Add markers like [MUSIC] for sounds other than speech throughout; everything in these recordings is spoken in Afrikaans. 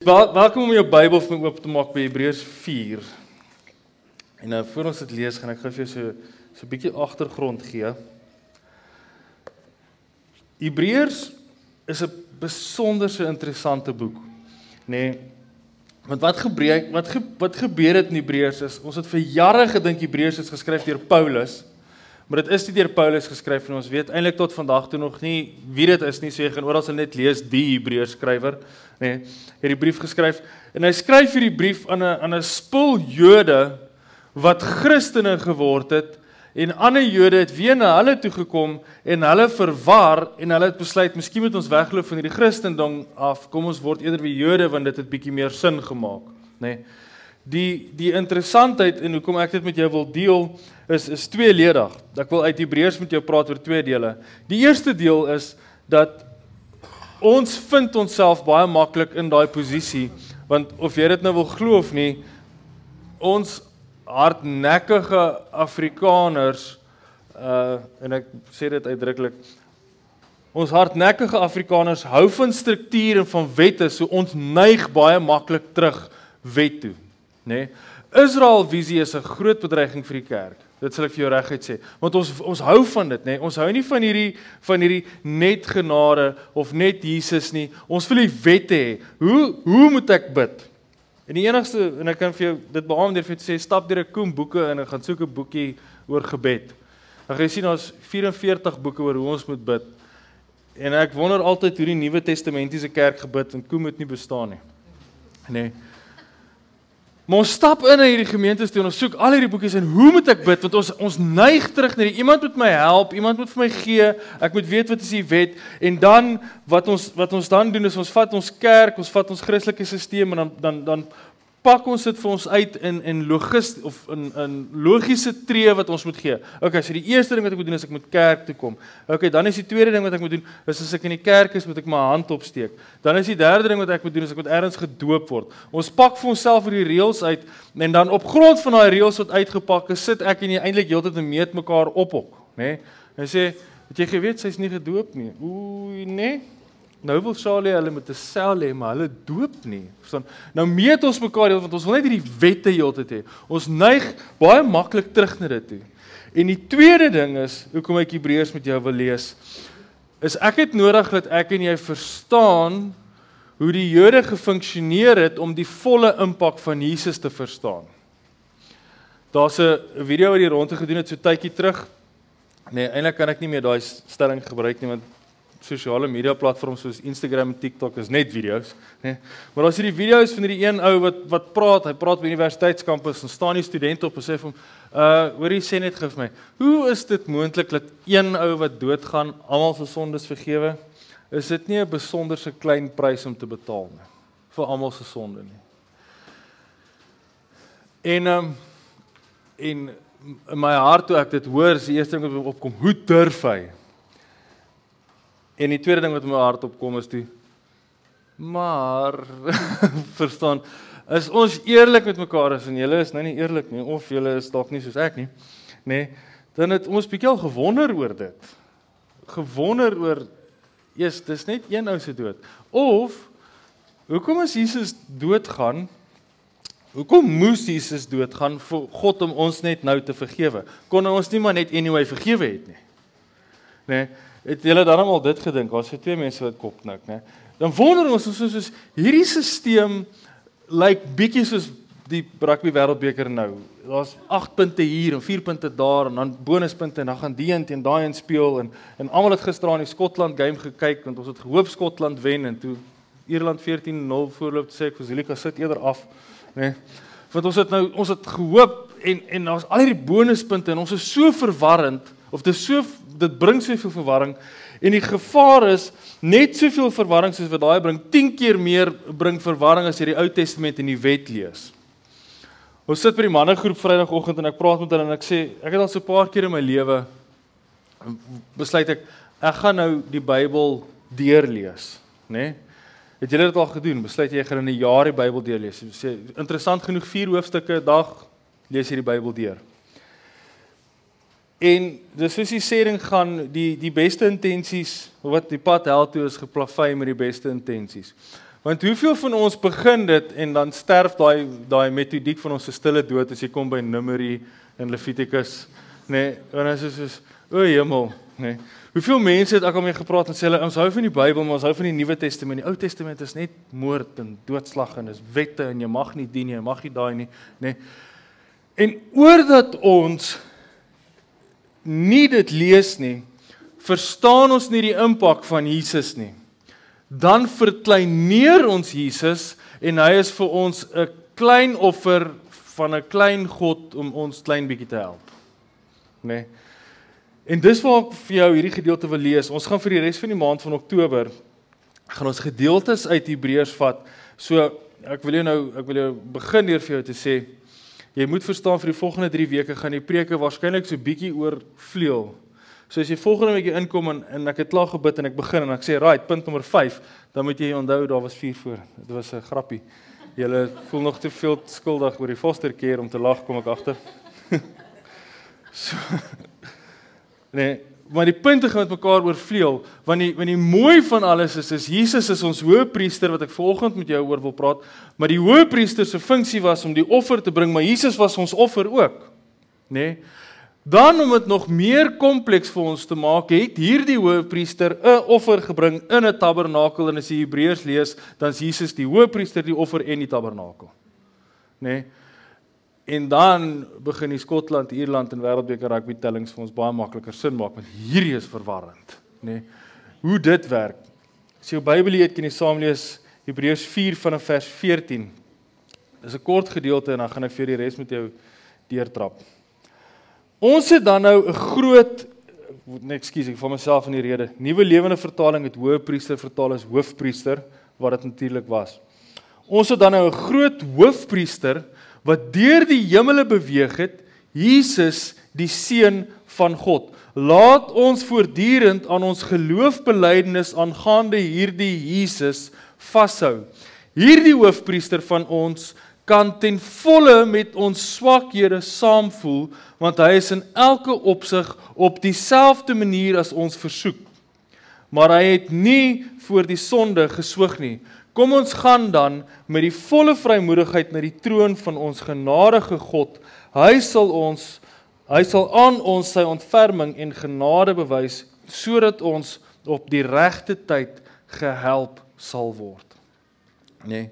Wel, welkom om jou Bybel vir my oop te maak by Hebreërs 4. En nou voor ons dit lees, gaan ek gou vir jou so so 'n bietjie agtergrond gee. Hebreërs is 'n besonderse interessante boek, nê? Nee, want wat gebeur wat ge, wat gebeur het in Hebreërs is ons het vir jare gedink Hebreërs is geskryf deur Paulus. Maar dit is nie deur Paulus geskryf en ons weet eintlik tot vandag toe nog nie wie dit is nie. So jy gaan oral sal net lees die Hebreërs skrywer, nê, nee, het die brief geskryf en hy skryf hierdie brief aan 'n aan 'n spul Jode wat Christene geword het en ander Jode het weer na hulle toe gekom en hulle verwar en hulle het besluit miskien moet ons wegloop van hierdie Christendom af. Kom ons word eerder wie Jode want dit het bietjie meer sin gemaak, nê. Nee. Die die interessantheid en hoekom ek dit met jou wil deel is is tweeledig. Ek wil uit Hebreërs met jou praat oor twee dele. Die eerste deel is dat ons vind onsself baie maklik in daai posisie want of jy dit nou wil glo of nie ons hardnekkige Afrikaners uh en ek sê dit uitdruklik ons hardnekkige Afrikaners hou van struktuur en van wette so ons neig baie maklik terug wet toe nê nee? Israel visie is 'n groot bedreiging vir die kerk Dit sal ek vir jou reguit sê. Want ons ons hou van dit, nê? Nee? Ons hou nie van hierdie van hierdie net genade of net Jesus nie. Ons wil die wette hê. Hoe hoe moet ek bid? En die enigste en ek kan vir jou dit beamoen deur vir jou te sê stap deur 'n koem boeke en gaan soek 'n boekie oor gebed. Dan gaan jy sien ons 44 boeke oor hoe ons moet bid. En ek wonder altyd hoe die Nuwe Testamentiese kerk gebid en koem het nie bestaan nie. Nee. Maar ons stap in hierdie gemeentes toe en ons soek al hierdie boekies en hoe moet ek bid? Want ons ons neig terug na die iemand moet my help, iemand moet vir my gee, ek moet weet wat is die wet. En dan wat ons wat ons dan doen is ons vat ons kerk, ons vat ons Christelike stelsel en dan dan dan pak ons dit vir ons uit in in logis of in in logiese tree wat ons moet gee. Okay, so die eerste ding wat ek moet doen is ek moet kerk toe kom. Okay, dan is die tweede ding wat ek moet doen is as ek in die kerk is, moet ek my hand opsteek. Dan is die derde ding wat ek moet doen is ek moet eers gedoop word. Ons pak vir onsself hierdie reëls uit en dan op grond van daai reëls wat uitgepak is, sit ek en jy eintlik heeltyd en meet mekaar op hok, nê? Nee? Hy sê, "Het jy geweet sy's nie gedoop nie?" Ooh, nee. Nou wil Charlie hulle met 'n sel hê, maar hulle doop nie. Verstaan? Nou meet ons mekaar want ons wil net hierdie wette heeltyd hê. Ons neig baie maklik terug na dit toe. En die tweede ding is, hoekom ek Hebreërs met jou wil lees, is ek het nodig dat ek en jy verstaan hoe die Jode gefunksioneer het om die volle impak van Jesus te verstaan. Daar's 'n video wat hier rondte gedoen het so tydjie terug. Nee, eintlik kan ek nie meer daai stelling gebruik nie want sosiale media platforms soos Instagram en TikTok is net video's, nê. Nee. Maar as jy die video's van hierdie een ou wat wat praat, hy praat by universiteitskampus en staan die studente op en sê vir hom, uh hoorie sê net gif my, hoe is dit moontlik dat een ou wat doodgaan almal se sondes vergewe? Is dit nie 'n besonderse klein prys om te betaal nie vir almal se sonde nie? En um en in my hart toe ek dit hoor, is die eerste ding wat opkom, hoe durf hy? En die tweede ding wat in my hart opkom is toe maar [LAUGHS] verstaan is ons eerlik met mekaar as en julle is nou nie eerlik nie of julle is dalk nie soos ek nie nê nee, dan het ons bietjie al gewonder oor dit. Gewonder oor eers dis net een ou se dood. Of hoekom as Jesus doodgaan? Hoekom moes Jesus doodgaan vir God om ons net nou te vergewe? Kon ons nie maar net anyway vergewe het nie? Nê? nee, Het julle dan almal dit gedink? Daar's so twee mense wat kop knik, né? Dan wonder ons soos soos hierdie stelsel lyk like bietjie soos die rugby wêreldbeker nou. Daar's 8 punte hier en 4 punte daar en dan bonuspunte en dan gaan die een teen daai een speel en en almal het gister aan die Skotland game gekyk want ons het gehoop Skotland wen en toe Ierland 14-0 voorloop sê ek vir Zulika sit eerder af, né? Nee. Want ons het nou ons het gehoop en en daar's al hierdie bonuspunte en ons is so verwarrend of dit so dit bring soveel verwarring en die gevaar is net soveel verwarring soos wat daai bring 10 keer meer bring verwarring as jy die Ou Testament en die Wet lees. Ons sit by die mannegroep Vrydagoggend en ek praat met hulle en ek sê ek het al so 'n paar keer in my lewe besluit ek ek gaan nou die Bybel deurlees, né? Nee? Het julle dit al gedoen? Besluit jy gaan in 'n jaar die Bybel deurlees? Sê interessant genoeg 4 hoofstukke 'n dag lees jy die Bybel deur. En dis soos die sêding gaan die die beste intensies wat die pad hel toe is geplavei met die beste intensies. Want hoeveel van ons begin dit en dan sterf daai daai metodiek van ons se stille dood as jy kom by Numeri en Levitikus, nê? Nee, en as is soos o hemel, nê? Nee. Hoeveel mense het ek al mee gepraat en sê hulle ons hou van die Bybel, maar ons hou van die Nuwe Testament. Die Ou Testament is net moord en doodslag en is wette en jy mag nie dien nie, jy mag nie daai nie, nê? Nee. En oordat ons nie dit lees nie, verstaan ons nie die impak van Jesus nie. Dan verkleineer ons Jesus en hy is vir ons 'n klein offer van 'n klein God om ons klein bietjie te help. Né? Nee. En dis waar ek vir jou hierdie gedeelte wil lees. Ons gaan vir die res van die maand van Oktober gaan ons gedeeltes uit Hebreërs vat. So ek wil jou nou ek wil jou begin deur vir jou te sê jy moet verstaan vir die volgende 3 weke gaan die preke waarskynlik so bietjie oor vleuel So as jy volgende week inkom en en ek het klaar gebid en ek begin en ek sê right punt nommer 5, dan moet jy onthou daar was 4 voor. Dit was 'n grappie. Julle voel nog te veel skuldig oor die foster care om te lag kom ek agter. [LAUGHS] so [LAUGHS] Nee, maar die punte gaan met mekaar oorvleuel want die want die mooi van alles is is Jesus is ons hoëpriester wat ek volgende met jou oor wil praat, maar die hoëpriester se funksie was om die offer te bring, maar Jesus was ons offer ook. Nê? Nee? Dan om dit nog meer kompleks vir ons te maak, het hierdie hoëpriester 'n offer gebring in 'n tabernakel en as jy Hebreërs lees, dan is Jesus die hoëpriester die offer en die tabernakel. Nê? Nee? En dan begin die Skotland, Ierland en Wêreldbeker rugby tellings vir ons baie makliker sin maak want hierdie is verwarrend, nê? Nee? Hoe dit werk. As jy jou Bybel het, kan jy saam lees Hebreërs 4 vanaf vers 14. Dis 'n kort gedeelte en dan gaan ek vir die res met jou deurtrap. Ons het dan nou 'n groot nee, ekskuus, ek van myself in die rede. Nuwe Lewende Vertaling het Hoëpriester vertaal as Hoofpriester wat dit natuurlik was. Ons het dan nou 'n groot Hoofpriester wat deur die hemele beweeg het, Jesus, die seun van God. Laat ons voortdurend aan ons geloofbelijdenis aangaande hierdie Jesus vashou. Hierdie hoofpriester van ons kan ten volle met ons swakhede saamvoel want hy is in elke opsig op dieselfde manier as ons versoek. Maar hy het nie voor die sonde geswyg nie. Kom ons gaan dan met die volle vrymoedigheid na die troon van ons genadige God. Hy sal ons hy sal aan ons sy ontferming en genade bewys sodat ons op die regte tyd gehelp sal word. Nee.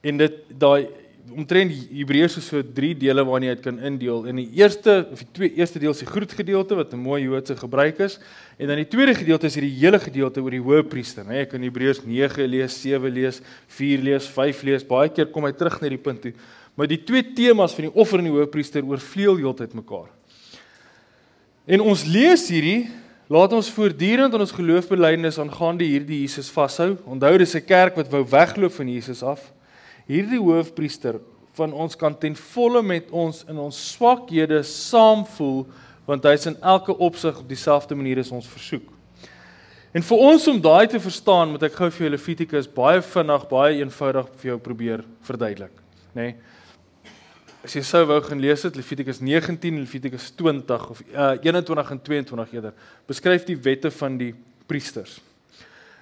En dit daai omtrent Hebreërs is so drie dele waarin jy dit kan indeel. In die eerste of die twee eerste deel is die groot gedeelte wat 'n mooi Joodse gebruik is en dan die tweede gedeelte is hierdie hele gedeelte oor die hoëpriester, né? Jy kan Hebreërs 9 lees, 7 lees, 4 lees, 5 lees. Baie keer kom hy terug na die punt toe. Maar die twee temas van die offer en die hoëpriester oorvleuel heeltyd mekaar. En ons lees hierdie Laat ons voortdurend aan ons geloofbelijdenis aangaande hierdie Jesus vashou. Onthou dis 'n kerk wat wou wegloop van Jesus af hierdie hoofpriester van ons kan ten volle met ons in ons swakhede saamvoel want hy's in elke opsig op dieselfde manier as ons versoek. En vir ons om daai te verstaan, moet ek gou vir julle Levitikus baie vinnig, baie eenvoudig vir jou probeer verduidelik, nê? Nee? As jy sou wou gaan lees dit Levitikus 19 en Levitikus 20 of uh, 21 en 22 eerder, beskryf die wette van die priesters.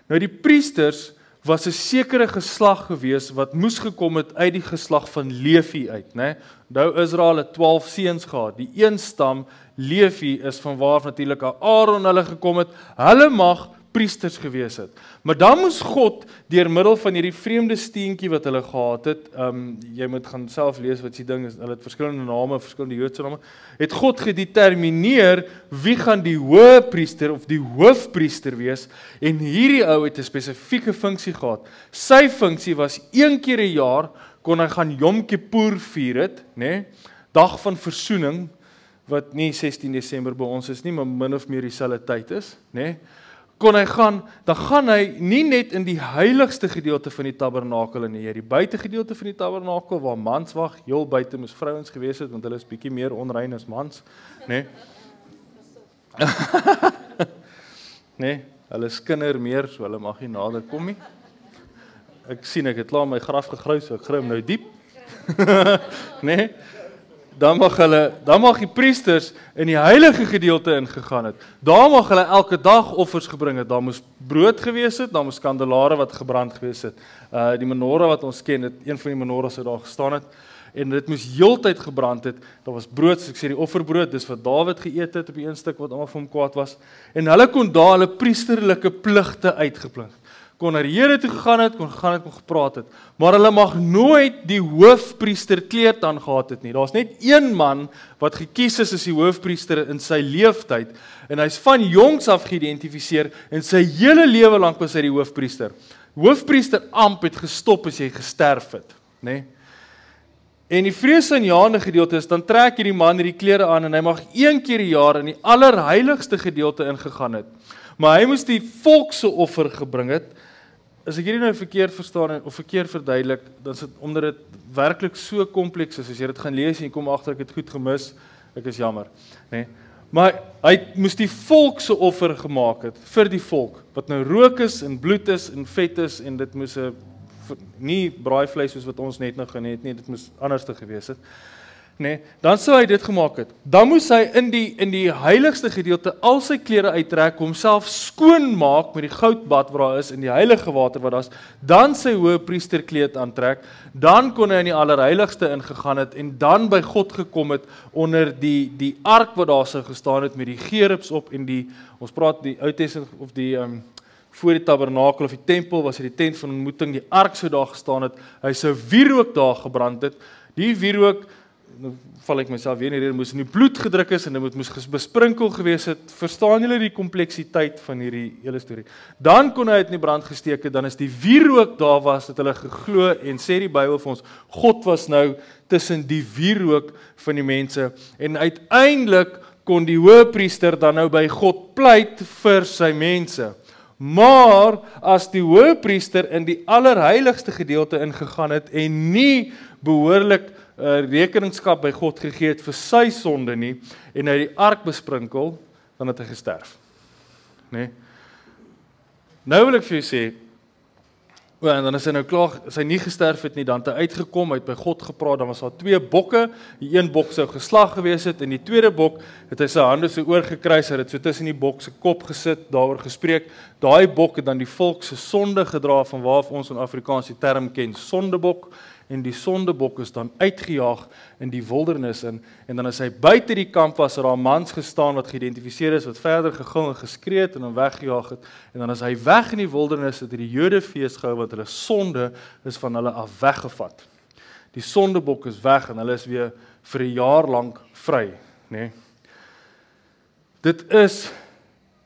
Nou die priesters was 'n sekere geslag gewees wat moes gekom het uit die geslag van Levi uit, né? Nou Israel het 12 seuns gehad. Die een stam Levi is van waar natuurlik Aaron hulle gekom het. Hulle mag priesters gewees het. Maar dan moes God deur middel van hierdie vreemde steentjie wat hulle gehad het, ehm um, jy moet gaan self lees wat se ding is, hulle het verskillende name, verskillende Joodse name, het God gedetermineer wie gaan die hoëpriester of die hoofpriester wees en hierdie ou het 'n spesifieke funksie gehad. Sy funksie was een keer 'n jaar kon hy gaan Yom Kippur vier het, nê? Nee? Dag van verzoening wat nie 16 Desember by ons is nie, maar min of meer dieselfde tyd is, nê? Nee? Kon hy gaan, dan gaan hy nie net in die heiligste gedeelte van die tabernakel in hier, die buitegedeelte van die tabernakel waar mans wag, heel buite moes vrouens gewees het want hulle is bietjie meer onrein as mans, nê? Nee? nee, hulle skinder meer, so hulle mag nie nader kom nie. Ek sien ek het klaar my graf gegrou, so ek grim nou diep. [LAUGHS] nê? Nee? Dan mag hulle dan mag die priesters in die heilige gedeelte ingegaan het. Daar mag hulle elke dag offers gebring het. Daar moes brood gewees het, daar moes kandelaare wat gebrand gewees het. Uh die menorah wat ons ken, het een van die menorahs wat daar gestaan het en dit moes heeltyd gebrand het. Daar was brood, so ek sê die offerbrood, dis wat Dawid geëet het op die een stuk wat almal vir hom kwaad was. En hulle kon daar hulle priesterlike pligte uitgeplink kon na die Here toe gegaan het, kon gegaan het en gepraat het. Maar hulle mag nooit die hoofpriester kleed aangehad het nie. Daar's net een man wat gekies is as die hoofpriester in sy lewenstyd en hy's van jongs af geïdentifiseer en sy hele lewe lank was hy die hoofpriester. Hoofpriester amp het gestop as jy gesterf het, nê? Nee? En die vreesaanjaende gedeelte is dan trek hierdie man hierdie klere aan en hy mag een keer per jaar in die allerheiligste gedeelte ingegaan het. Maar hy moes die volk se offer gebring het as ek hierdie nou verkeerd verstaan of verkeerd verduidelik, dan is dit omdat dit werklik so kompleks is. As jy dit gaan lees en jy kom agter ek het goed gemis, ek is jammer, nê. Nee. Maar hy moes die volk se offer gemaak het vir die volk wat nou rook is en bloed is en vet is en dit moes 'n nie braaivleis soos wat ons net nou geniet nie, dit moes anders te gewees het nê, nee, dan sou hy dit gemaak het. Dan moes hy in die in die heiligste gedeelte al sy klere uittrek, homself skoon maak met die goudbad wat daar is in die heilige water wat daar's, dan sy hoë priesterkleed aantrek, dan kon hy in die allerheiligste ingegaan het en dan by God gekom het onder die die ark wat daar sou gestaan het met die gerubs op en die ons praat die Ou Testament of die um voor die tabernakel of die tempel was dit die tent van ontmoeting, die ark sou daar gestaan het. Hy sou wierook daar gebrand het. Die wierook nou val ek myself weer in hierdie moes in die bloed gedruk is en dit moet moes besprinkel gewees het. Verstaan julle die kompleksiteit van hierdie hele storie? Dan kon hy dit in die brand gesteek het, dan is die wierook daar was dat hulle geglo en sê die Bybel vir ons God was nou tussen die wierook van die mense en uiteindelik kon die hoëpriester dan nou by God pleit vir sy mense. Maar as die hoëpriester in die allerheiligste gedeelte ingegaan het en nie behoorlik uh, rekeningskap by God gegee het vir sy sonde nie en hy die ark besprinkel, dan het hy gesterf. Nê? Nee? Nou wil ek vir jou sê, o, en dan is hy nou klaar, as hy nie gesterf het nie, dan het hy uitgekom, hy het by God gepraat, dan was daar twee bokke, die een bok sou geslag gewees het en die tweede bok het hy sy hande so oorgekruis, hy het so tussen die bok se kop gesit, daaroor gespreek. Daai bok het dan die volk se sonde gedra van waar ons in Afrikaans die term ken, sondebok en die sondebok is dan uitgejaag in die wildernis in en dan as hy buite die kamp was, het daar mans gestaan wat geïdentifiseer is wat verder gegil en geskree het en hom weggejaag het en dan as hy weg in die wildernis het die Jode fees gehou wat hulle sonde is van hulle af weggevat. Die sondebok is weg en hulle is weer vir 'n jaar lank vry, nê. Nee. Dit is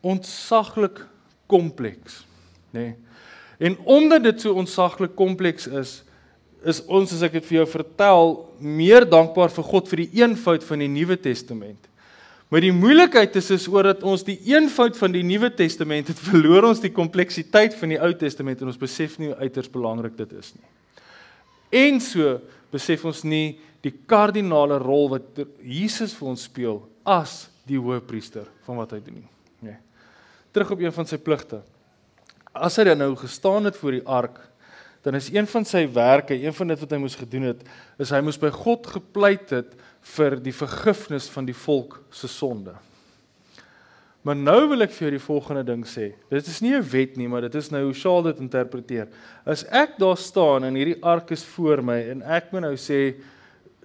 ontsaglik kompleks, nê. Nee. En omdat dit so ontsaglik kompleks is, is ons as ek dit vir jou vertel meer dankbaar vir God vir die eenvoud van die Nuwe Testament. Maar die moeilikheid is is oor dat ons die eenvoud van die Nuwe Testament het [LAUGHS] verloor ons die kompleksiteit van die Ou Testament en ons besef nie hoe uiters belangrik dit is nie. En so besef ons nie die kardinale rol wat Jesus vir ons speel as die hoëpriester van wat hy doen nie. Nee. Terug op een van sy pligte. As hy dan nou gestaan het voor die ark dan is een van sy werke, een van dit wat hy moes gedoen het, is hy moes by God gepleit het vir die vergifnis van die volk se sonde. Maar nou wil ek vir jou die volgende ding sê. Dit is nie 'n wet nie, maar dit is nou hoe Shaal dit interpreteer. As ek daar staan en hierdie ark is voor my en ek moet nou sê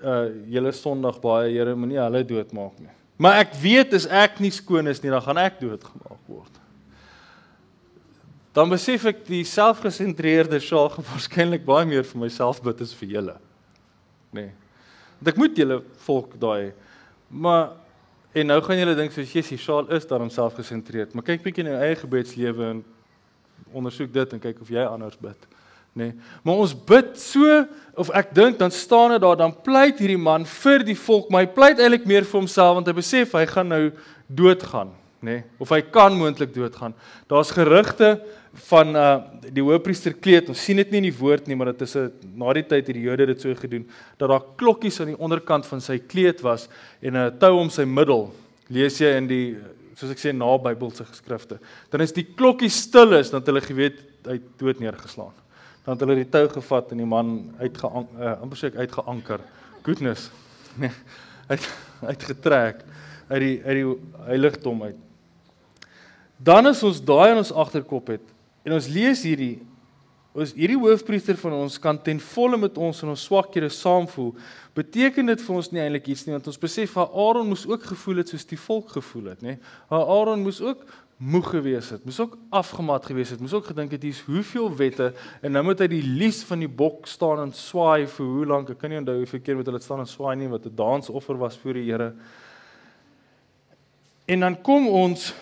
uh julle Sondag baie Here moenie hulle doodmaak nie. Maar ek weet as ek nie skoon is nie, dan gaan ek doodgemaak word dan besef ek die selfgesentreerde sjaal [LAUGHS] waarskynlik baie meer vir myself bid as vir julle. Nê. Nee. Want ek moet julle volk daai maar en nou gaan julle dink soos Jessie sjaal is daarom selfgesentreerd, maar kyk bietjie na jou eie gebedslewe en ondersoek dit en kyk of jy anders bid. Nê. Nee. Maar ons bid so of ek dink dan staan dit daar dan pleit hierdie man vir die volk, maar hy pleit eintlik meer vir homself want hy besef hy gaan nou doodgaan, nê. Nee. Of hy kan moontlik doodgaan. Daar's gerugte van uh die hoëpriester kleed. Ons sien dit nie in die woord nie, maar dit is 'n na die tyd het die Jode dit so gedoen dat daar klokkies aan die onderkant van sy kleed was en 'n tou om sy middel. Lees jy in die soos ek sê na Bybelse geskrifte. Dan is die klokkie stil is dat hulle geweet hy dood neergeslaan. Dan het hulle die tou gevat en die man uitgeanker uh, amper sê uitgeanker. Goodness. Nee. uit uitgetrek uit die uit die heiligdom uit. Dan as ons daai in ons agterkop het en ons lees hierdie ons hierdie hoofpriester van ons kan ten volle met ons in ons swakhede saamvoel, beteken dit vir ons nie eintlik iets nie want ons besef dat Aaron moes ook gevoel het soos die volk gevoel het, nê? Aaron moes ook moeg gewees het, moes ook afgemat gewees het, moes ook gedink het hier's hoeveel wette en nou moet hy die lies van die bok staan en swaai vir hoe lank? Ek kan nie onthou hoeveel keer moet hulle staan en swaai nie wat 'n dansoffer was vir die Here. En dan kom ons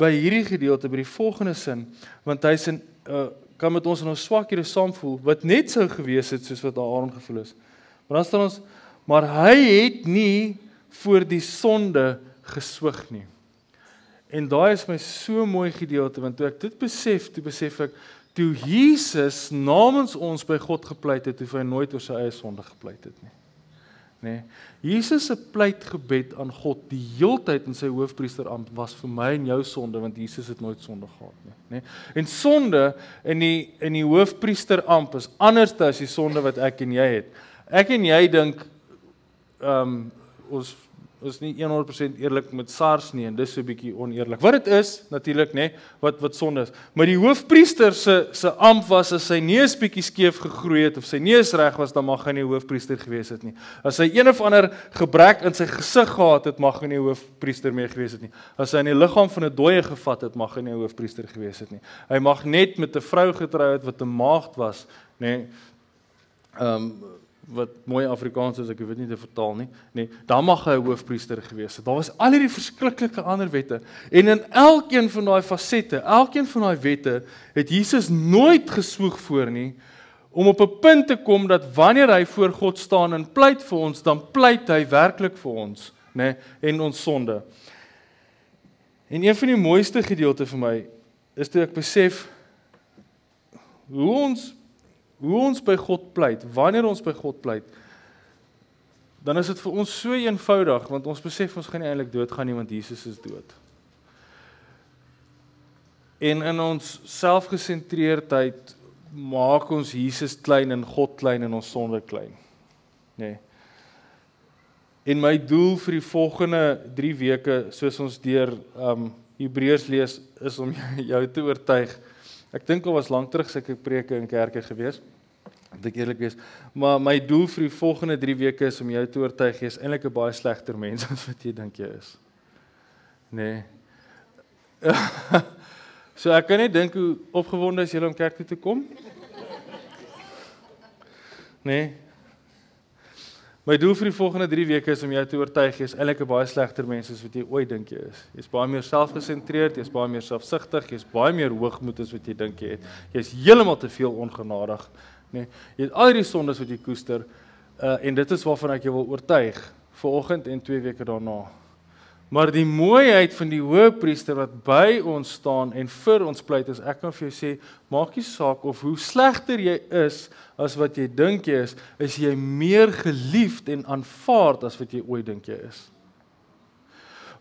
by hierdie gedeelte by die volgende sin want hy's in uh, kan met ons in ons swakhede saamvoel wat net sou gewees het soos wat Aaron gevoel het. Maar dan staan ons maar hy het nie voor die sonde geswyg nie. En daai is my so mooi gedeelte want toe ek dit besef, toe besef ek toe Jesus namens ons by God gepleit het, hoef hy nooit oor sy eie sonde gepleit het nie nê. Nee. Jesus se pleitgebed aan God die heeltyd in sy hoofpriesterampt was vir my en jou sonde want Jesus het nooit sonde gehad nie, nê. Nee. En sonde in die in die hoofpriesterampt is anders as die sonde wat ek en jy het. Ek en jy dink ehm um, ons is nie 100% eerlik met SARS nie en dis 'n bietjie oneerlik. Wat dit is natuurlik nê, wat wat sonde is. Maar die hoofpriester se se amp was as sy neus bietjie skeef gegroei het of sy neus reg was, dan mag hy nie hoofpriester gewees het nie. As hy een of ander gebrek in sy gesig gehad het, mag hy nie hoofpriester meer gewees het nie. As hy in die liggaam van 'n dooie gevat het, mag hy nie hoofpriester gewees het nie. Hy mag net met 'n vrou getrou het wat 'n maagd was, nê. Ehm um, wat mooi Afrikaans is, ek weet nie te vertaal nie, nê. Nee, dan mag hy 'n hoofpriester gewees het. Daar was al hierdie verskriklike ander wette en in elkeen van daai fasette, elkeen van daai wette het Jesus nooit geswoeg voor nie om op 'n punt te kom dat wanneer hy voor God staan en pleit vir ons, dan pleit hy werklik vir ons, nê, nee, en ons sonde. En een van die mooiste gedeelte vir my is toe ek besef hoe ons hoe ons by God pleit, wanneer ons by God pleit, dan is dit vir ons so eenvoudig want ons besef ons gaan nie eintlik doodgaan nie want Jesus is dood. En in ons selfgesentreerdheid maak ons Jesus klein en God klein en ons sonde klein. Nê. Nee. En my doel vir die volgende 3 weke soos ons deur um Hebreërs lees is om [LAUGHS] jou te oortuig Ek dink al was lank terug sulke preke in kerke gewees. Moet ek eerlik wees. Maar my doel vir die volgende 3 weke is om jou te oortuig jy is eintlik 'n baie slegter mens [LAUGHS] as wat jy dink jy is. Nee. [LAUGHS] so ek kan net dink hoe opgewonde is jy om kerk toe te kom? Nee. My doel vir die volgende 3 weke is om jou te oortuig jy is eintlik 'n baie slegter mens as wat jy ooit dink jy is. Jy's baie meer selfgesentreerd, jy's baie meer selfsugtig, jy's baie meer hoogmoed as wat jy dink jy het. Jy's heeltemal te veel ongenadig, nê. Nee, jy het al hierdie sondes wat jy koester, uh en dit is waarvan ek jou wil oortuig vir oggend en 2 weke daarna. Maar die mooiheid van die hoëpriester wat by ons staan en vir ons pleit is ek kan vir jou sê maak nie saak of hoe slegter jy is as wat jy dink jy is, is jy meer geliefd en aanvaard as wat jy ooit dink jy is.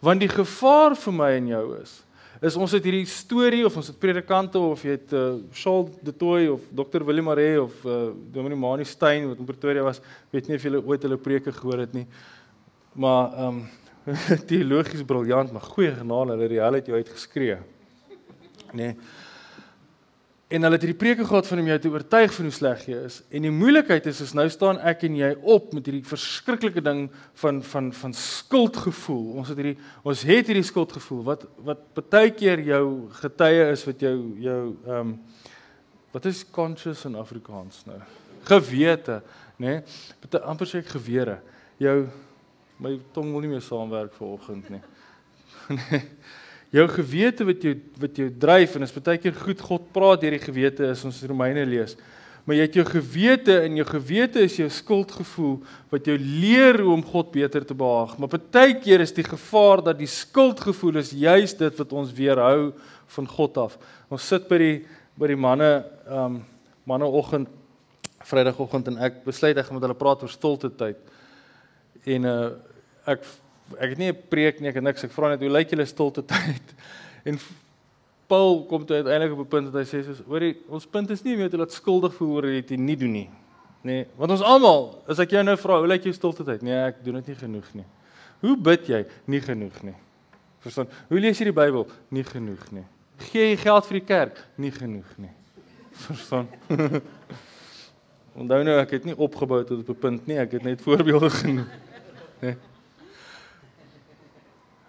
Want die gevaar vir my en jou is is ons het hierdie storie of ons het predikante of jy het uh, Charles de Toey of Dr Willem Maree of uh, Dominee Mani Stein wat in Pretoria was, weet nie of julle ooit hulle preke gehoor het nie. Maar ehm um, [LAUGHS] teologies briljant, maar goeie genade, hulle het die hel uit jou uitgeskree. Nee. En hulle het hierdie preke gehad van om jou te oortuig van hoe sleg jy is. En die moeilikheid is is nou staan ek en jy op met hierdie verskriklike ding van van van skuldgevoel. Ons het hierdie ons het hierdie skuldgevoel wat wat baie keer jou getuie is wat jou jou ehm um, wat is conscious in Afrikaans nou? Gewete, nê? Nee? amper sê ek gewere. Jou my tong wil nie meer saamwerk vanoggend nie. [LAUGHS] nee. Jou gewete wat jou wat jou dryf en is baie keer goed God praat deur die gewete is ons Romeine lees. Maar jy het jou gewete en jou gewete is jou skuldgevoel wat jou leer hoe om God beter te behaag. Maar baie keer is die gevaar dat die skuldgevoel is juis dit wat ons weerhou van God af. Ons sit by die by die manne um manneoggend Vrydagoggend en ek besluit ek gaan met hulle praat oor stilte tyd. En uh ek ek het nie 'n preek nie, ek het niks. Ek vra net hoe lyk julle stilte tyd? [LAUGHS] En Paul kom toe uiteindelik op 'n punt dat hy sê soos hoorie, ons punt is nie om jou te laat skuldig voel oor dit nie doen nie. Nee, want ons almal, as ek jou nou vra, hoe lyk jou stilte tyd? Nee, ek doen dit nie genoeg nie. Hoe bid jy? Nie genoeg nie. Verstaan? Hoe lees jy die Bybel? Nie genoeg nie. Gee jy geld vir die kerk? Nie genoeg nie. [LAUGHS] Verstaan? [LAUGHS] Onthou nou ek het nie opgebou tot op 'n punt nie, ek het net voorbeelde genoem. Nee.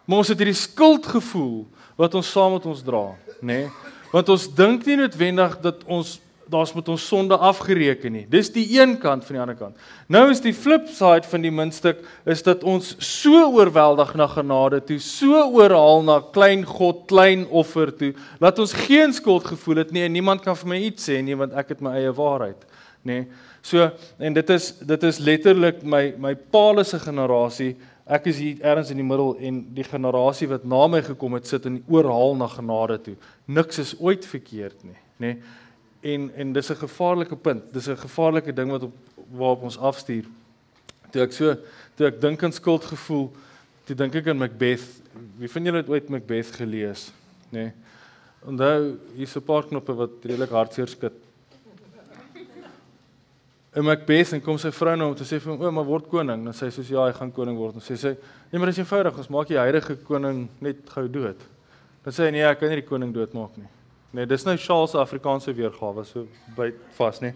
Maar ons het hierdie skuldgevoel wat ons saam met ons dra, nê? Nee? Want ons dink nie noodwendig dat ons daar's met ons sonde afgereken nie. Dis die een kant van die ander kant. Nou is die flip side van die muntstuk is dat ons so oorweldig na genade toe, so oorhaal na klein God, klein offer toe, dat ons geen skuld gevoel het nie en niemand kan vir my iets sê nie want ek het my eie waarheid, nê. Nee. So en dit is dit is letterlik my my paal se generasie. Ek is hier ergens in die middel en die generasie wat na my gekom het sit in oorhaal na genade toe. Niks is ooit verkeerd nie, nê. Nee en en dis 'n gevaarlike punt. Dis 'n gevaarlike ding wat op waarop ons afstuur. Toe ek so toe ek dink aan skuldgevoel, toe dink ek aan Macbeth. Wie van julle het ooit Macbeth gelees? Nê. Nee. Onthou, hier's 'n paar knoppe wat redelik hartseer skud. En Macbeth en kom sy vrou nou om te sê vir hom, "O, maar word koning." Dan sê hy soos, "Ja, hy gaan koning word." Dan sê sy, "Nee, maar dit is eenvoudig. Ons maak die huidige koning net gou dood." Dan sê hy, "Nee, ek kan nie die koning doodmaak nie." Nee, dis nou Charles se Afrikaanse weergawe so by vas, nee.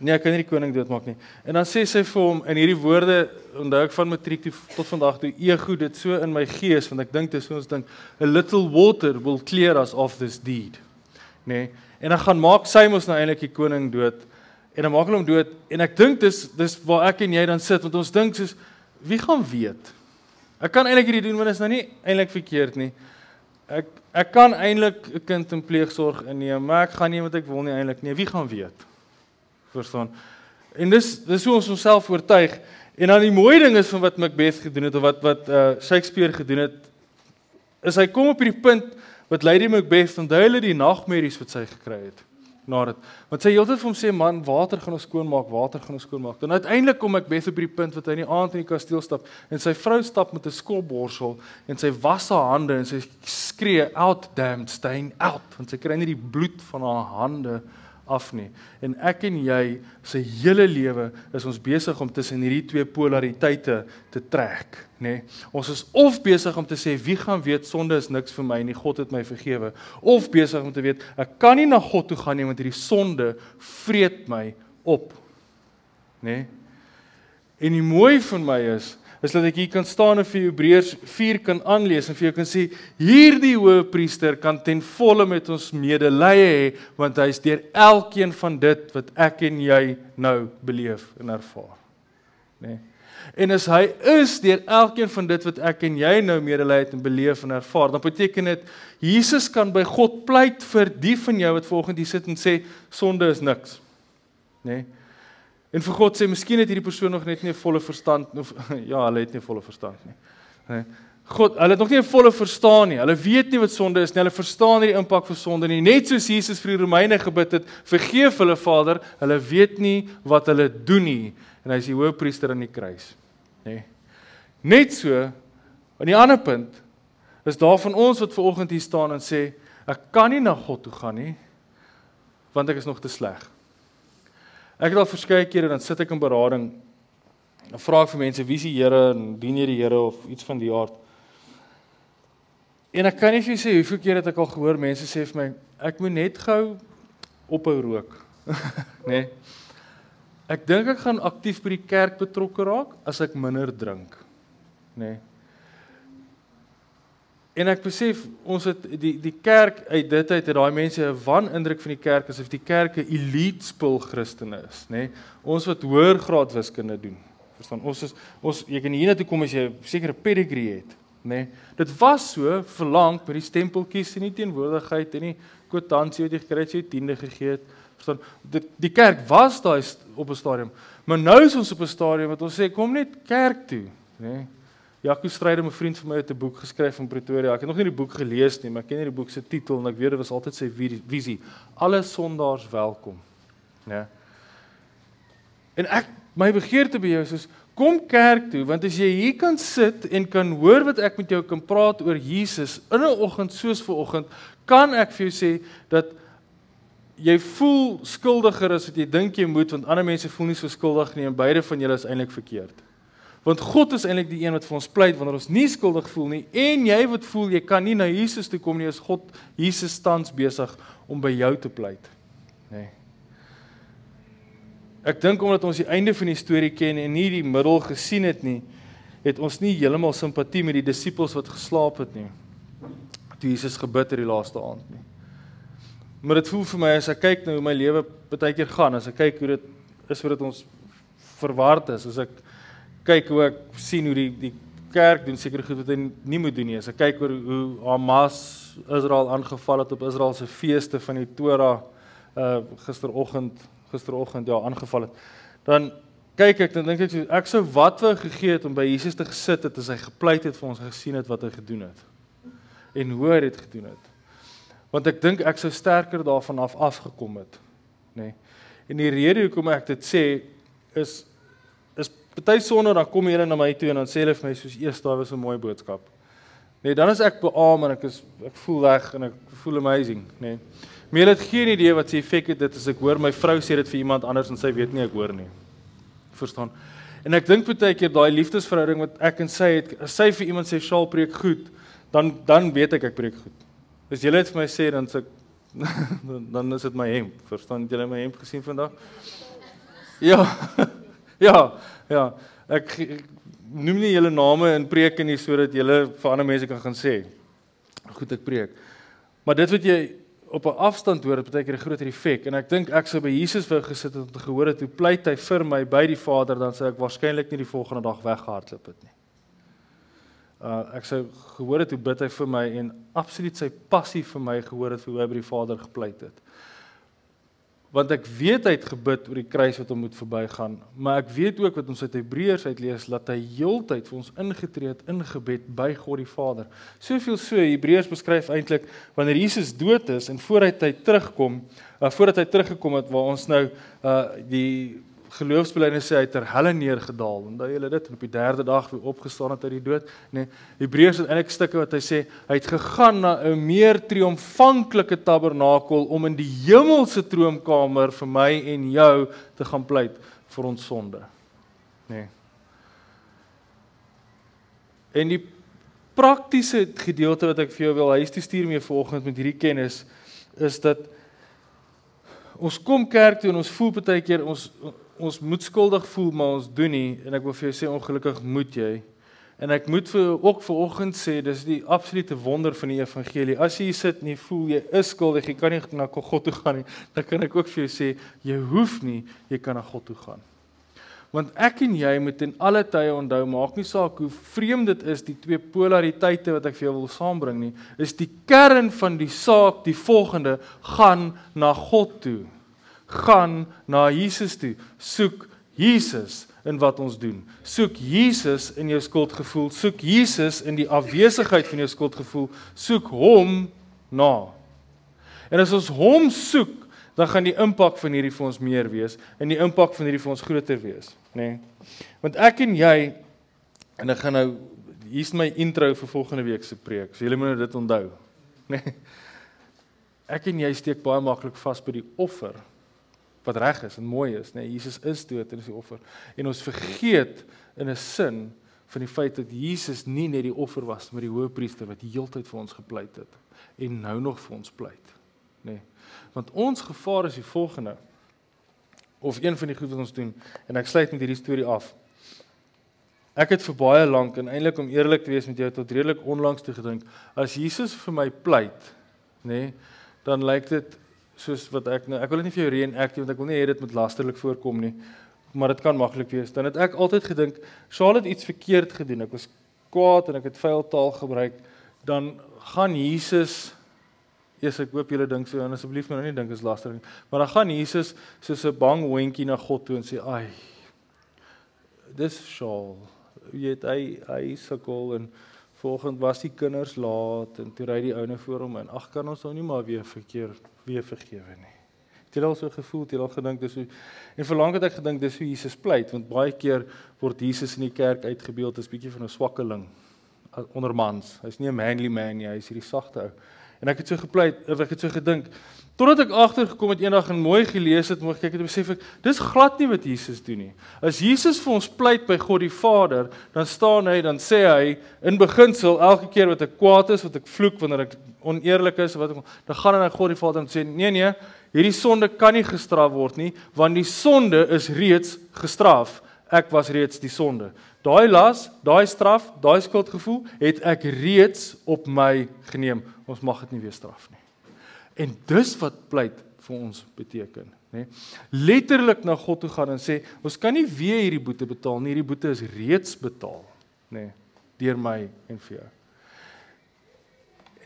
Nee, ek kan nie die koning doodmaak nie. En dan sê sy vir hom in hierdie woorde, onthou ek van matriek toe tot vandag toe, ego dit so in my gees want ek dink dit is so ons dink a little water will clear us of this deed. Nee. En dan gaan maak sy mos nou eintlik die koning dood en dan maak hulle hom dood en ek dink dis dis waar ek en jy dan sit want ons dink soos wie gaan weet. Ek kan eintlik hierdie doen want dit is nou nie eintlik verkeerd nie. Ek ek kan eintlik 'n kind in pleegsorg inneem, maar ek gaan nie wat ek wil nie eintlik nie. Wie gaan weet? Verstaan? En dis dis hoe ons onsself oortuig. En dan die mooi ding is van wat Macbeth gedoen het of wat wat uh Shakespeare gedoen het, is hy kom op hierdie punt wat Lady Macbeth onthou hulle die nagmerries wat sy gekry het na dit. Want sy heeltyd vir hom sê man, water gaan ons skoonmaak, water gaan ons skoonmaak. Dan uiteindelik kom ek Beth op die punt wat hy in die aand in die kasteel stap en sy vrou stap met 'n skopborsel en sy was haar hande en sy skree out damned stain out want sy kry net die bloed van haar hande af nie. En ek en jy se hele lewe is ons besig om tussen hierdie twee polariteite te trek, nê? Nee. Ons is of besig om te sê wie gaan weet sonde is niks vir my nie, God het my vergewe, of besig om te weet ek kan nie na God toe gaan nie want hierdie sonde vreet my op. Nê? Nee. En die mooi van my is is dat ek hier kan staan en vir Hebreërs 4 kan aanlees en vir jou kan sê hierdie hoëpriester kan ten volle met ons medelee hê want hy is deur elkeen van dit wat ek en jy nou beleef en ervaar. Né? Nee. En as hy is deur elkeen van dit wat ek en jy nou medelee het en beleef en ervaar, dan beteken dit Jesus kan by God pleit vir die van jou wat volgens hier sit en sê sonde is niks. Né? Nee. En vir God sê, miskien het hierdie persoon nog net nie 'n volle verstand [LAUGHS] of ja, hulle het nie volle verstand nie. Nee. God, hulle het nog nie 'n volle verstaan nie. Hulle weet nie wat sonde is nie. Hulle verstaan nie die impak van sonde nie. Net soos Jesus vir die Romeine gebid het, vergeef hulle Vader, hulle weet nie wat hulle doen nie. En hy is die hoëpriester aan die kruis. Nê. Net so aan die ander punt is daar van ons wat ver oggend hier staan en sê, ek kan nie na God toe gaan nie want ek is nog te sleg. Ek het al verskeie kere dan sit ek in berading. Dan vra ek vir mense wie is die Here en dien jy die Here of iets van die aard. En ek kan nie vir sê hoeveel keer het ek al gehoor mense sê vir my ek moet net gou ophou rook. nê? [LAUGHS] Nee. Ek dink ek gaan aktief by die kerk betrokke raak as ek minder drink. nê? Nee. En ek besef ons het die die kerk uit dit uit het daai mense 'n wan indruk van die kerk asof die kerk 'n elite spul Christene is, nê? Nee? Ons wat hoër graad wiskunde doen. Verstaan? Ons is ons jy kan hiernatoe kom as jy sekere pedigree het, nê? Nee? Dit was so verlang by die stempeltjies en die teenwoordigheid en die kwitansie wat jy gekry het jy 10de gegee het. Verstaan? Dit die kerk was daai op 'n stadium, maar nou is ons op 'n stadium wat ons sê kom net kerk toe, nê? Nee? Jaco Strydom, 'n vriend van my het 'n boek geskryf in Pretoria. Ek het nog nie die boek gelees nie, maar ek ken nie die boek se titel en ek weet dit was altyd sy visie. Alle sondaars welkom. Ja. En ek my begeerte by jou is kom kerk toe want as jy hier kan sit en kan hoor wat ek met jou kan praat oor Jesus in 'n oggend soos ver oggend, kan ek vir jou sê dat jy voel skuldiger as wat jy dink jy moet want ander mense voel nie so skuldig nie en beide van julle is eintlik verkeerd. Want God is eintlik die een wat vir ons pleit wanneer ons nie skuldig voel nie en jy wat voel jy kan nie na Jesus toe kom nie, is God Jesus tans besig om by jou te pleit. Nê. Nee. Ek dink omdat ons die einde van die storie ken en nie die middel gesien het nie, het ons nie heeltemal simpatie met die disippels wat geslaap het nie. Toe Jesus gebid het die laaste aand nie. Maar dit voel vir my as ek kyk nou hoe my lewe baie keer gaan, as ek kyk hoe dit is vir dit ons verward is, as ek kyk hoe ek sien hoe die die kerk doen seker goed wat hy nie moet doen nie. As ek kyk oor hoe Hamas Israel aangeval het op Israel se feeste van die Torah uh gisteroggend gisteroggend ja aangeval het. Dan kyk ek dan dink ek ek sou wat wou gegee het om by Jesus te gesit het as hy gepleit het vir ons gesien het wat hy gedoen het. En hoe hy dit gedoen het. Want ek dink ek sou sterker daarvan af afgekom het, nê. Nee. En die rede hoekom ek dit sê is is baie sonder dan kom hulle na my toe en dan sê hulle vir my soos eers daar was 'n mooi boodskap. Nee, dan is ek beam en ek is ek voel reg en ek voel amazing, nê. Nee. Maar jy het geen idee wat se effek dit as ek hoor my vrou sê dit vir iemand anders en sy weet nie ek hoor nie. Verstaan? En ek dink baie keer daai liefdesverhouding wat ek en sy het, as sy vir iemand sê Shaal preek goed, dan dan weet ek ek preek goed. As jy dit vir my sê dan sê dan, [LAUGHS] dan is dit my hemp. Verstaan jy my hemp gesien vandag? Ja. [LAUGHS] ja, ja. Ek, ek noem nie julle name in preke nie sodat julle vir ander mense kan gaan sê goed ek preek. Maar dit wat jy op 'n afstand hoor, dit beteken 'n groter effek en ek dink ek sou by Jesus wou gesit het om te gehoor het hoe pleit hy vir my by die Vader dan sou ek waarskynlik nie die volgende dag weggehardloop het nie. Uh ek sou gehoor het hoe bid hy vir my en absoluut sy passie vir my gehoor het hoe hy by die Vader gepleit het want ek weet hy het gebid oor die kruis wat hom moet verbygaan, maar ek weet ook wat ons uit Hebreërs uitlees dat hy heeltyd vir ons ingetree het in gebed by God die Vader. Soveel so Hebreërs beskryf eintlik wanneer Jesus dood is en voordat hy terugkom, uh, voordat hy teruggekom het waar ons nou uh die geloofsbelijdenis sê hy het ter helle neergedaal. Onthou julle dit en op die derde dag weer opgestaan het uit die dood. Nee, Hebreërs het eintlik stukke wat hy sê hy het gegaan na 'n meer triomfanklike tabernakel om in die hemelse troonkamer vir my en jou te gaan pleit vir ons sonde. Nee. En die praktiese gedeelte wat ek vir jou wil huis toe stuur mee vanoggend met hierdie kennis is dat ons kom kerk toe en ons voel baie keer ons ons moet skuldig voel maar ons doen nie en ek wil vir jou sê ongelukkig moet jy. En ek moet vir ook vanoggend sê dis die absolute wonder van die evangelie. As jy sit en jy voel jy is skuldig, jy kan nie na God toe gaan nie, dan kan ek ook vir jou sê jy hoef nie, jy kan na God toe gaan. Want ek en jy moet in alle tye onthou, maak nie saak hoe vreemd dit is die twee polariteite wat ek vir jou wil saambring nie, is die kern van die saak die volgende: gaan na God toe gaan na Jesus toe. Soek Jesus in wat ons doen. Soek Jesus in jou skuldgevoel. Soek Jesus in die afwesigheid van jou skuldgevoel. Soek hom na. En as ons hom soek, dan gaan die impak van hierdie vir ons meer wees en die impak van hierdie vir ons groter wees, nê? Nee? Want ek en jy en ek gaan nou hier's my intro vir volgende week se preek. So julle moet nou dit onthou, nê? Nee? Ek en jy steek baie maklik vas by die offer wat reg is en mooi is, nê. Nee, Jesus is dood en is die offer. En ons vergeet in 'n sin van die feit dat Jesus nie net die offer was, maar die hoëpriester wat die heeltyd vir ons gepleit het en nou nog vir ons pleit, nê. Nee. Want ons gevaar is die volgende of een van die goed wat ons doen en ek sluit met hierdie storie af. Ek het vir baie lank en eintlik om eerlik te wees met jou tot redelik onlangs toe gedink, as Jesus vir my pleit, nê, nee, dan lyk dit soos wat ek nou ek wil dit nie vir jou reenact nie want ek wil nie hê dit moet lasterlik voorkom nie maar dit kan maklik wees. Dan het ek altyd gedink Charlotte het iets verkeerd gedoen ek was kwaad en ek het vuil taal gebruik dan gaan Jesus eers ek hoop julle dink so en asseblief nou nie dink is lasterlik maar dan gaan Jesus soos 'n bang hondjie na God toe en sê ai dis Charl jy het hy hy sukkel en volgende was die kinders laat en toe ry die ouene voor hom en ag kan ons nou nie maar weer verkeerd weer vergewe nie. Het jy al so gevoel, het jy al gedink dis hoe en verlang het ek gedink dis hoe Jesus pleit want baie keer word Jesus in die kerk uitgebeeld as bietjie van 'n swakkeling onder mans. Hy's nie 'n manly man nie, hy's hierdie sagte ou. En ek het so gepleit, ek het so gedink, totdat ek agtergekom het eendag en mooi gelees het, mooi kyk het, besef ek, dis glad nie wat Jesus doen nie. As Jesus vir ons pleit by God die Vader, dan staan hy, dan sê hy in beginsel elke keer wat ek kwaad is, wat ek vloek wanneer ek oneerlik is, wat ek dan gaan hy na God die Vader en sê, "Nee nee, hierdie sonde kan nie gestraf word nie, want die sonde is reeds gestraf. Ek was reeds die sonde." Daai las, daai straf, daai skuldgevoel het ek reeds op my geneem ons mag dit nie weer straf nie. En dis wat pleit vir ons beteken, nê? Letterlik na God toe gaan en sê, ons kan nie weer hierdie boete betaal nie, hierdie boete is reeds betaal, nê, deur my en vir jou.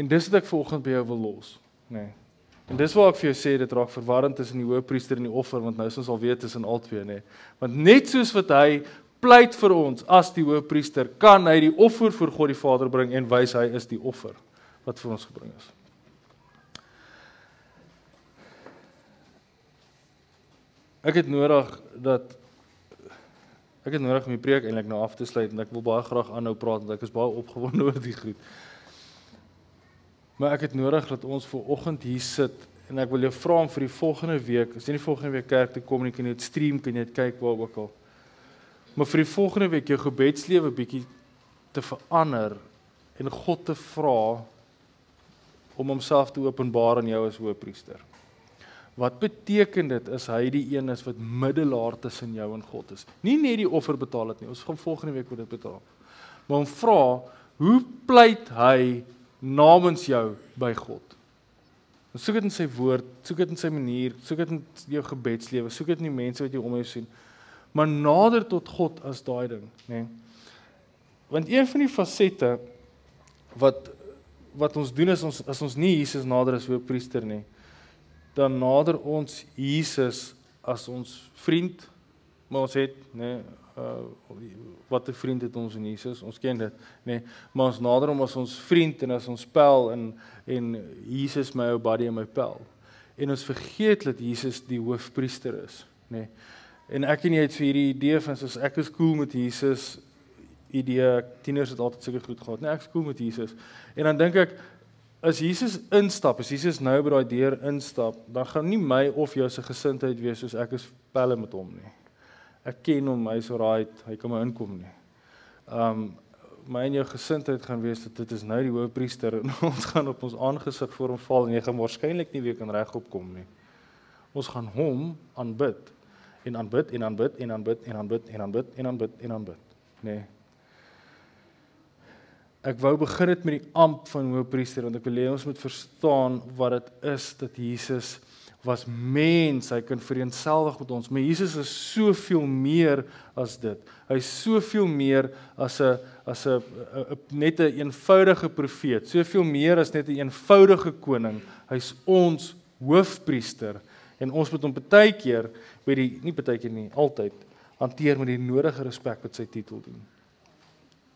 En dis wat ek vanoggend by jou wil los, nê. En dis waar ek vir jou sê dit raak verwarrend tussen die hoëpriester en die offer want nou is ons al weet tussen albei nê. Want net soos wat hy pleit vir ons as die hoëpriester, kan hy die offer voor God die Vader bring en wys hy is die offer wat vir ons gebring is. Ek het nodig dat ek het nodig om die preek eintlik nou af te sluit en ek wil baie graag aanhou praat want ek is baie opgewonde [LAUGHS] oor die goed. Maar ek het nodig dat ons ver oggend hier sit en ek wil jou vra om vir die volgende week, as jy nie volgende week kerk toe kom nie, kan jy dit stream, kan jy dit kyk waar ook al. Maar vir die volgende week jou gebedslewe bietjie te verander en God te vra om homself te openbaar aan jou as hoëpriester. Wat beteken dit is hy die een is wat middelaar tussen jou en God is. Nie net die offer betaal dit nie. Ons gaan volgende week oor dit betaal. Maar om vra, hoe pleit hy namens jou by God? Ons soek dit in sy woord, soek dit in sy manier, soek dit in jou gebedslewe, soek dit in die mense wat jy om jou sien. Maar nader tot God as daai ding, nê? Nee. Want een van die fasette wat wat ons doen is ons as ons nie Jesus nader as hoofpriester nie, dan nader ons Jesus as ons vriend, maar ons het nê uh wat 'n vriend het ons in Jesus, ons ken dit, nê, maar ons nader hom as ons vriend en as ons pel en en Jesus my ou buddy en my pel. En ons vergeet dat Jesus die hoofpriester is, nê. En ek en jy het vir hierdie idee van soos ek is cool met Jesus idee tieners het altyd seker goed gehad. Nee, ek is cool met Jesus. En dan dink ek as Jesus instap, as Jesus nou by daai deur instap, dan gaan nie my of jou se gesindheid wees soos ek is pelle met hom nie. Ek ken hom, hy's alright, hy kan my inkom nie. Um my en jou gesindheid gaan wees dat dit is nou die hoëpriester en [LAUGHS] ons gaan op ons aangesig voor hom val en jy gaan waarskynlik nie weer kan regop kom nie. Ons gaan hom aanbid en aanbid en aanbid en aanbid en aanbid en aanbid en aanbid en aanbid, nê. Nee. Ek wou begin het met die amp van hoëpriester want ek wil hê ons moet verstaan wat dit is dat Jesus was mens, hy kan vereenselwig met ons, maar Jesus is soveel meer as dit. Hy's soveel meer as 'n as 'n net 'n eenvoudige profeet, soveel meer as net 'n eenvoudige koning. Hy's ons hoofpriester en ons moet hom baie keer by die nie baie keer nie, altyd hanteer met die nodige respek wat sy titel doen.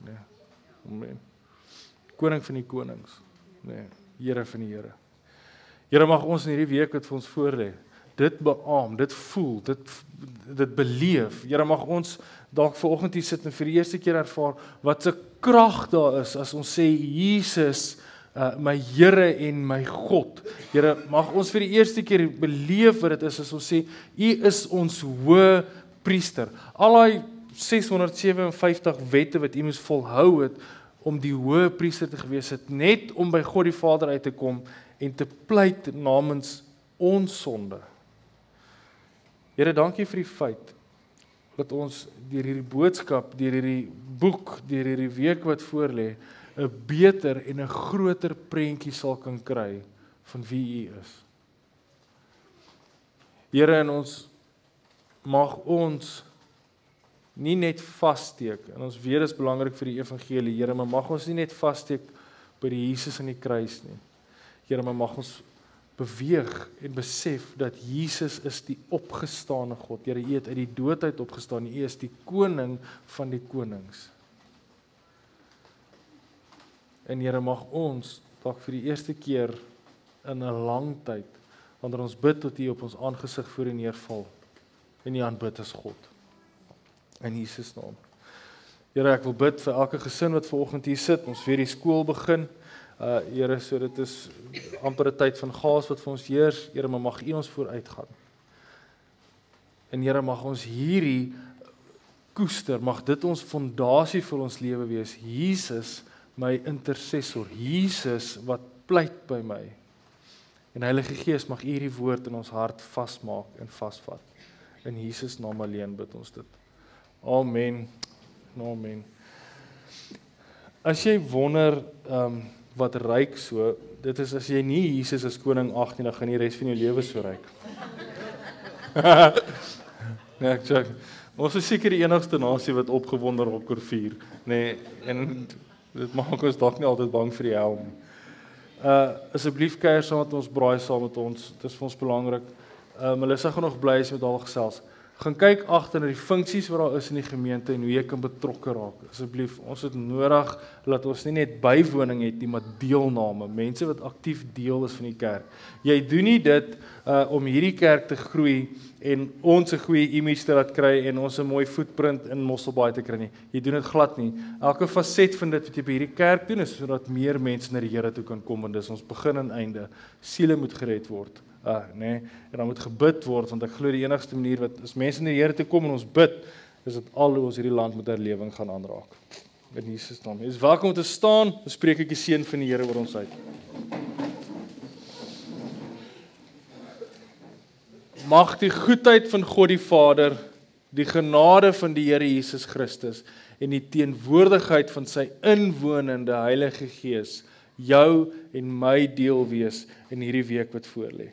Nee. Amen koning van die konings. Nee, Here van die Here. Here mag ons in hierdie week wat vir ons voorlê, dit beamoen, dit voel, dit dit beleef. Here mag ons dalk vanoggend hier sit en vir die eerste keer ervaar wat 'n krag daar is as ons sê Jesus uh my Here en my God. Here, mag ons vir die eerste keer beleef wat dit is as ons sê U is ons hoë priester. Al daai 657 wette wat U moes volhou het om die hoë priester te gewees het net om by God die Vader uit te kom en te pleit namens ons sonde. Here, dankie vir die feit dat ons deur hierdie boodskap, deur hierdie boek, deur hierdie week wat voorlê, 'n beter en 'n groter prentjie sal kan kry van wie U is. Here, en ons mag ons nie net vassteek en ons weet dit is belangrik vir die evangelie Here maar mag ons nie net vassteek by die Jesus aan die kruis nie. Here maar mag ons beweeg en besef dat Jesus is die opgestane God. Here U het uit die dood uit opgestaan. U is die koning van die konings En Here mag ons dalk vir die eerste keer in 'n lang tyd wanneer ons bid tot U op ons aangesig voor U neerval en U aanbid as God in Jesus naam. Here, ek wil bid vir elke gesin wat ver oggend hier sit. Ons weer die skool begin. Uh Here, so dit is amper 'n tyd van gaas wat vir ons heers. Here, mag U ons vooruitgaan. En Here, mag ons hierdie koester, mag dit ons fondasie vir ons lewe wees. Jesus, my intercessor. Jesus wat pleit by my. En Heilige Gees, mag U hierdie woord in ons hart vasmaak en vasvat. In Jesus naam alleen bid ons dit. Amen. Amen. As jy wonder ehm um, wat ryk so, dit is as jy nie Jesus as koning ag nie, dan gaan die res van jou lewe so ryk. [LAUGHS] nee, ek sê ons is seker die enigste nasie wat opgewonde raak oor vuur, nê? Nee, en dit maak ons dalk nie altyd bang vir die hel nie. Uh asseblief kuier saam met ons, braai saam met ons. Dit is vir ons belangrik. Uh Melissa gaan nog bly as met haar gesels gaan kyk agter na die funksies wat daar is in die gemeente en hoe jy kan betrokke raak. Asseblief, ons het nodig dat ons nie net bywoning het nie, maar deelname, mense wat aktief deel is van die kerk. Jy doen nie dit uh om hierdie kerk te groei en ons 'n goeie image te laat kry en ons 'n mooi footprint in Mosselbaai te kry nie. Jy doen dit glad nie. Elke faset van dit wat jy by hierdie kerk doen is sodat meer mense na die Here toe kan kom en dis ons begin en einde. Siele moet gered word uh nê nee, en dan moet gebid word want ek glo die enigste manier wat as mense na die Here toe kom en ons bid is dit al hoe ons hierdie land met herlewing gaan aanraak. In Jesus naam. Jy is welkom om te staan. Ons spreek ek die seën van die Here oor ons uit. Mag die goedheid van God die Vader, die genade van die Here Jesus Christus en die teenwoordigheid van sy inwonende Heilige Gees jou en my deel wees in hierdie week wat voorlê.